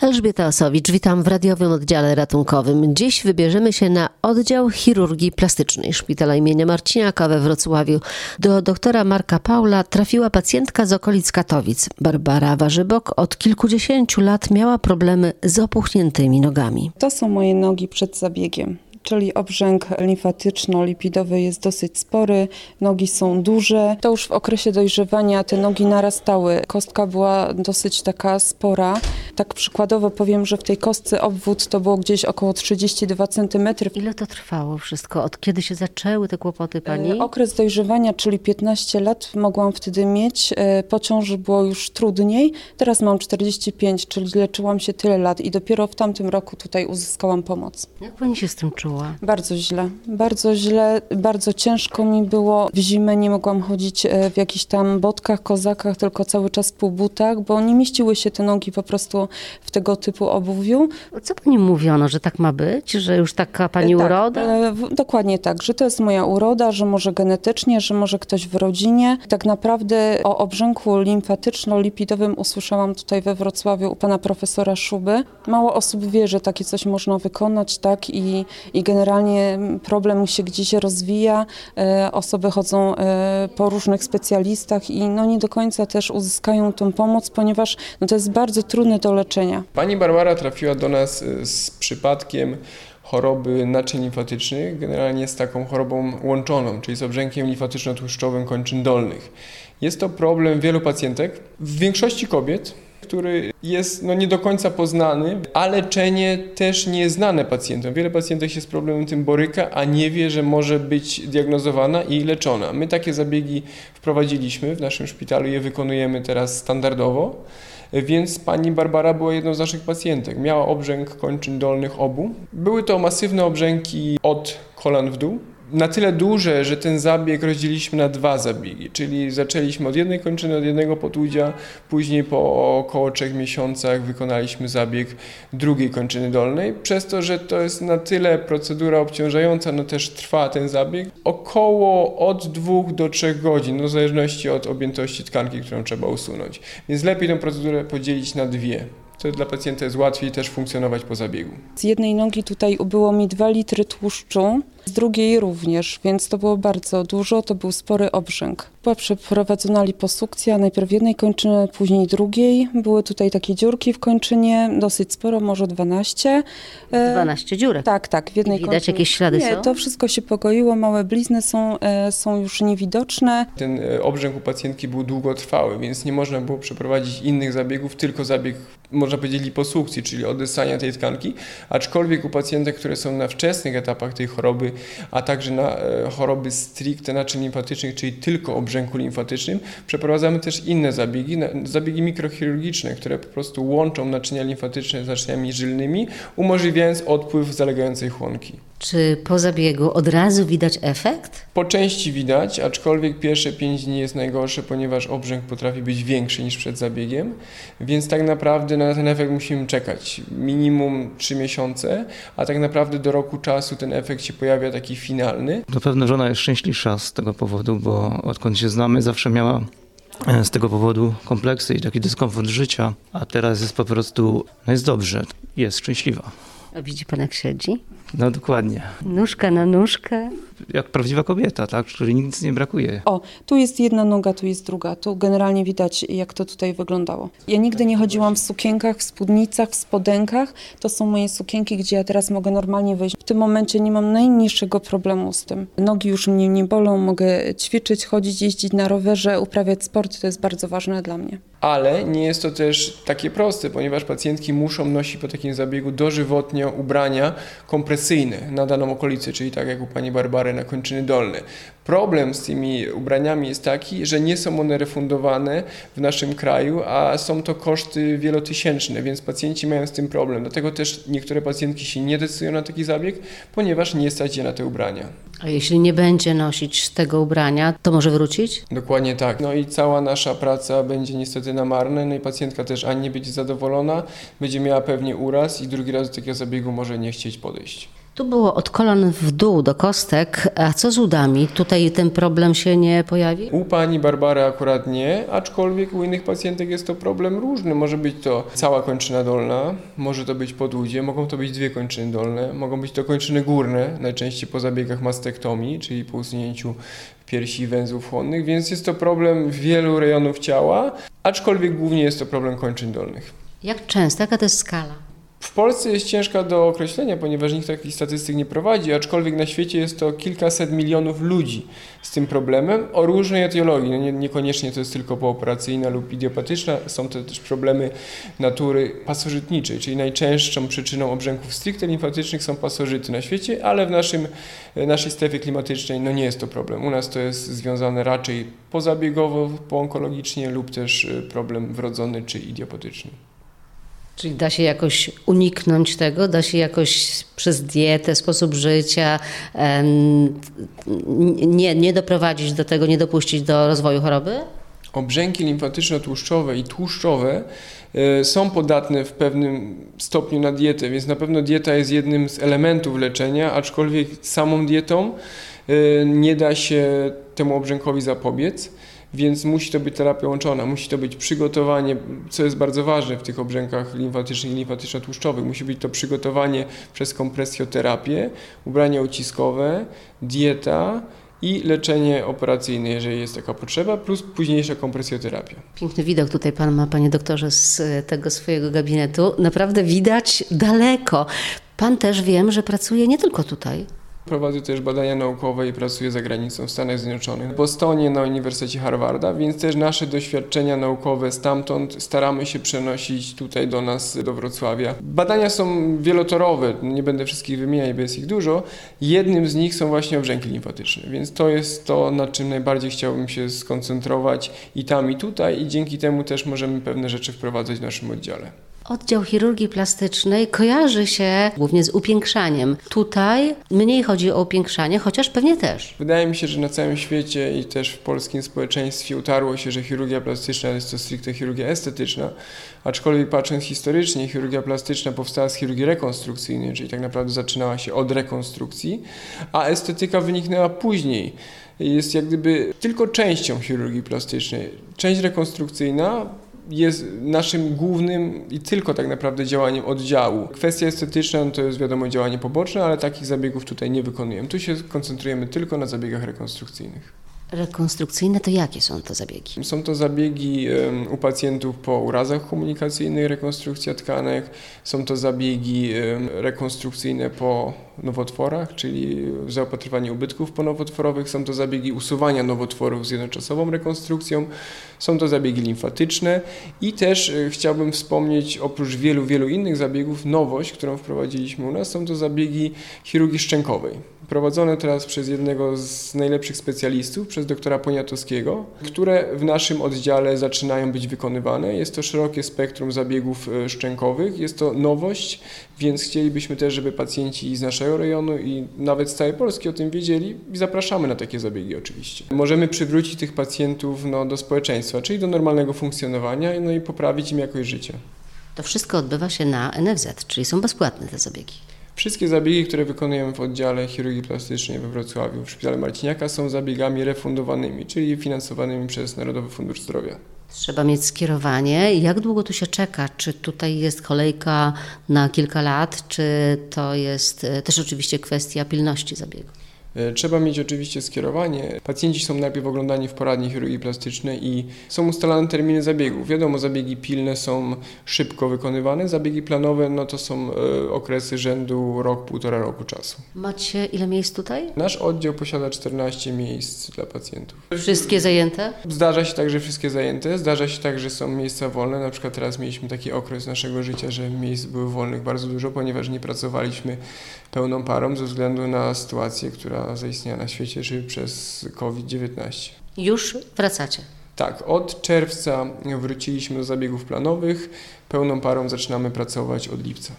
Elżbieta Osowicz, witam w radiowym oddziale ratunkowym. Dziś wybierzemy się na oddział chirurgii plastycznej Szpitala imienia Marciniaka we Wrocławiu. Do doktora Marka Paula trafiła pacjentka z okolic Katowic. Barbara Warzybok od kilkudziesięciu lat miała problemy z opuchniętymi nogami. To są moje nogi przed zabiegiem czyli obrzęk limfatyczno-lipidowy jest dosyć spory, nogi są duże. To już w okresie dojrzewania te nogi narastały. Kostka była dosyć taka spora. Tak przykładowo powiem, że w tej kostce obwód to było gdzieś około 32 cm. Ile to trwało wszystko? Od kiedy się zaczęły te kłopoty pani? E, okres dojrzewania, czyli 15 lat mogłam wtedy mieć. E, po ciąży było już trudniej. Teraz mam 45, czyli leczyłam się tyle lat i dopiero w tamtym roku tutaj uzyskałam pomoc. Jak pani się z tym czuła? Czuła? Bardzo źle, bardzo źle, bardzo ciężko mi było. W zimę nie mogłam chodzić e, w jakichś tam botkach, kozakach, tylko cały czas w półbutach, bo nie mieściły się te nogi po prostu w tego typu obuwiu. Co pani mówiono, że tak ma być? Że już taka pani tak, uroda? E, dokładnie tak, że to jest moja uroda, że może genetycznie, że może ktoś w rodzinie. Tak naprawdę o obrzęku limfatyczno-lipidowym usłyszałam tutaj we Wrocławiu u pana profesora Szuby. Mało osób wie, że takie coś można wykonać, tak, i, i i generalnie problem się gdzieś rozwija, e, osoby chodzą e, po różnych specjalistach i no nie do końca też uzyskają tą pomoc, ponieważ no to jest bardzo trudne do leczenia. Pani Barbara trafiła do nas e, z przypadkiem choroby naczyń limfatycznych, generalnie z taką chorobą łączoną, czyli z obrzękiem limfatyczno-tłuszczowym kończyn dolnych. Jest to problem wielu pacjentek, w większości kobiet, który jest no, nie do końca poznany, a leczenie też nieznane pacjentom. Wiele pacjentek się z problemem tym boryka, a nie wie, że może być diagnozowana i leczona. My takie zabiegi wprowadziliśmy w naszym szpitalu, je wykonujemy teraz standardowo. Więc pani Barbara była jedną z naszych pacjentek. Miała obrzęk kończyn dolnych obu. Były to masywne obrzęki od kolan w dół, na tyle duże, że ten zabieg rozdzieliliśmy na dwa zabiegi, czyli zaczęliśmy od jednej kończyny, od jednego potłudzia, później po około trzech miesiącach wykonaliśmy zabieg drugiej kończyny dolnej. Przez to, że to jest na tyle procedura obciążająca, no też trwa ten zabieg, około od dwóch do trzech godzin, no w zależności od objętości tkanki, którą trzeba usunąć. Więc lepiej tę procedurę podzielić na dwie to dla pacjenta jest łatwiej też funkcjonować po zabiegu. Z jednej nogi tutaj ubyło mi 2 litry tłuszczu, z drugiej również, więc to było bardzo dużo, to był spory obrzęk. Była przeprowadzona liposukcja, najpierw jednej kończyny, później drugiej. Były tutaj takie dziurki w kończynie, dosyć sporo, może 12. 12 e, dziurek? Tak, tak, w jednej Widać kończynie. jakieś ślady Nie, są? to wszystko się pogoiło, małe blizny są, e, są już niewidoczne. Ten e, obrzęk u pacjentki był długotrwały, więc nie można było przeprowadzić innych zabiegów, tylko zabieg, można powiedzieć, liposukcji, czyli odesania tej tkanki. Aczkolwiek u pacjentek, które są na wczesnych etapach tej choroby, a także na choroby stricte naczyń limfatycznych, czyli tylko obrzęk brzęku limfatycznym. Przeprowadzamy też inne zabiegi, zabiegi mikrochirurgiczne, które po prostu łączą naczynia limfatyczne z naczyniami żylnymi, umożliwiając odpływ zalegającej chłonki. Czy po zabiegu od razu widać efekt? Po części widać, aczkolwiek pierwsze 5 dni jest najgorsze, ponieważ obrzęk potrafi być większy niż przed zabiegiem, więc tak naprawdę na ten efekt musimy czekać minimum 3 miesiące, a tak naprawdę do roku czasu ten efekt się pojawia taki finalny. Na pewno żona jest szczęśliwsza z tego powodu, bo odkąd się znamy, zawsze miała e, z tego powodu kompleksy i taki dyskomfort życia, a teraz jest po prostu, no jest dobrze, jest szczęśliwa. A widzi pan jak siedzi? No dokładnie. Nóżka na nóżkę. Jak prawdziwa kobieta, tak? Której nic nie brakuje. O, tu jest jedna noga, tu jest druga. Tu generalnie widać, jak to tutaj wyglądało. Ja nigdy nie chodziłam w sukienkach, w spódnicach, w spodenkach. To są moje sukienki, gdzie ja teraz mogę normalnie wejść. W tym momencie nie mam najmniejszego problemu z tym. Nogi już mnie nie bolą, mogę ćwiczyć, chodzić, jeździć na rowerze, uprawiać sport. To jest bardzo ważne dla mnie. Ale nie jest to też takie proste, ponieważ pacjentki muszą nosić po takim zabiegu dożywotnio ubrania kompresyjne na daną okolicę, czyli tak jak u pani Barbary na kończyny dolne. Problem z tymi ubraniami jest taki, że nie są one refundowane w naszym kraju, a są to koszty wielotysięczne, więc pacjenci mają z tym problem. Dlatego też niektóre pacjentki się nie decydują na taki zabieg, ponieważ nie stać je na te ubrania. A jeśli nie będzie nosić tego ubrania, to może wrócić? Dokładnie tak. No i cała nasza praca będzie niestety na marne, no i pacjentka też ani nie będzie zadowolona, będzie miała pewnie uraz i drugi raz do takiego zabiegu może nie chcieć podejść. Tu było od kolan w dół do kostek, a co z udami? Tutaj ten problem się nie pojawi? U pani Barbary akurat nie, aczkolwiek u innych pacjentek jest to problem różny. Może być to cała kończyna dolna, może to być podłudzie, mogą to być dwie kończyny dolne, mogą być to kończyny górne, najczęściej po zabiegach mastektomii, czyli po usunięciu piersi i węzłów chłonnych, więc jest to problem wielu rejonów ciała, aczkolwiek głównie jest to problem kończyn dolnych. Jak często? Jaka to jest skala? W Polsce jest ciężka do określenia, ponieważ nikt takich statystyk nie prowadzi, aczkolwiek na świecie jest to kilkaset milionów ludzi z tym problemem o różnej etiologii. No nie, niekoniecznie to jest tylko pooperacyjna lub idiopatyczna, są to też problemy natury pasożytniczej, czyli najczęstszą przyczyną obrzęków stricte limfatycznych są pasożyty na świecie, ale w naszym, naszej strefie klimatycznej no nie jest to problem. U nas to jest związane raczej pozabiegowo, poonkologicznie lub też y, problem wrodzony czy idiopatyczny. Czyli da się jakoś uniknąć tego, da się jakoś przez dietę, sposób życia nie, nie doprowadzić do tego, nie dopuścić do rozwoju choroby? Obrzęki limfatyczno-tłuszczowe i tłuszczowe y, są podatne w pewnym stopniu na dietę, więc na pewno dieta jest jednym z elementów leczenia, aczkolwiek samą dietą y, nie da się temu obrzękowi zapobiec więc musi to być terapia łączona, musi to być przygotowanie, co jest bardzo ważne w tych obrzękach limfatycznych i limfatyczno-tłuszczowych, musi być to przygotowanie przez kompresjoterapię, ubrania uciskowe, dieta i leczenie operacyjne, jeżeli jest taka potrzeba, plus późniejsza kompresjoterapia. Piękny widok tutaj pan ma, panie doktorze, z tego swojego gabinetu. Naprawdę widać daleko. Pan też wiem, że pracuje nie tylko tutaj. Prowadzę też badania naukowe i pracuję za granicą w Stanach Zjednoczonych, w Bostonie na Uniwersytecie Harvarda, więc też nasze doświadczenia naukowe stamtąd staramy się przenosić tutaj do nas, do Wrocławia. Badania są wielotorowe, nie będę wszystkich wymieniać, bo jest ich dużo. Jednym z nich są właśnie obrzęki limfatyczne, więc to jest to, nad czym najbardziej chciałbym się skoncentrować i tam, i tutaj i dzięki temu też możemy pewne rzeczy wprowadzać w naszym oddziale. Oddział chirurgii plastycznej kojarzy się głównie z upiększaniem. Tutaj mniej chodzi o upiększanie, chociaż pewnie też. Wydaje mi się, że na całym świecie i też w polskim społeczeństwie utarło się, że chirurgia plastyczna jest to stricte chirurgia estetyczna, aczkolwiek patrząc historycznie, chirurgia plastyczna powstała z chirurgii rekonstrukcyjnej, czyli tak naprawdę zaczynała się od rekonstrukcji, a estetyka wyniknęła później jest jak gdyby tylko częścią chirurgii plastycznej. Część rekonstrukcyjna jest naszym głównym i tylko tak naprawdę działaniem oddziału. Kwestia estetyczna no to jest wiadomo działanie poboczne, ale takich zabiegów tutaj nie wykonujemy. Tu się koncentrujemy tylko na zabiegach rekonstrukcyjnych. Rekonstrukcyjne to jakie są to zabiegi? Są to zabiegi u pacjentów po urazach komunikacyjnych, rekonstrukcja tkanek, są to zabiegi rekonstrukcyjne po nowotworach, czyli zaopatrywanie ubytków ponowotworowych, są to zabiegi usuwania nowotworów z jednoczasową rekonstrukcją, są to zabiegi limfatyczne i też e, chciałbym wspomnieć oprócz wielu, wielu innych zabiegów nowość, którą wprowadziliśmy u nas, są to zabiegi chirurgii szczękowej prowadzone teraz przez jednego z najlepszych specjalistów, przez doktora Poniatowskiego, które w naszym oddziale zaczynają być wykonywane. Jest to szerokie spektrum zabiegów e, szczękowych, jest to nowość, więc chcielibyśmy też, żeby pacjenci z naszego rejonu i nawet z całej Polski o tym wiedzieli i zapraszamy na takie zabiegi oczywiście. Możemy przywrócić tych pacjentów no, do społeczeństwa, czyli do normalnego funkcjonowania no i poprawić im jakość życia. To wszystko odbywa się na NFZ, czyli są bezpłatne te zabiegi. Wszystkie zabiegi, które wykonujemy w oddziale chirurgii plastycznej we Wrocławiu w Szpitalu Marciniaka są zabiegami refundowanymi, czyli finansowanymi przez Narodowy Fundusz Zdrowia. Trzeba mieć skierowanie. Jak długo tu się czeka? Czy tutaj jest kolejka na kilka lat, czy to jest e, też oczywiście kwestia pilności zabiegu? E, trzeba mieć oczywiście skierowanie. Pacjenci są najpierw oglądani w poradni chirurgii plastycznej i są ustalane terminy zabiegów. Wiadomo, zabiegi pilne są szybko wykonywane, zabiegi planowe no to są e, okresy rzędu rok, półtora roku czasu. Macie ile miejsc tutaj? Nasz oddział posiada 14 miejsc dla pacjentów. Wszystkie zajęte? Zdarza się tak, że wszystkie zajęte. Zdarza się tak, że są miejsca wolne. Na przykład teraz mieliśmy taki okres naszego życia, że miejsc było wolnych bardzo dużo, ponieważ nie pracowaliśmy pełną parą ze względu na sytuację, która zaistniała na świecie, czyli przez COVID-19. Już wracacie? Tak, od czerwca wróciliśmy do zabiegów planowych. Pełną parą zaczynamy pracować od lipca.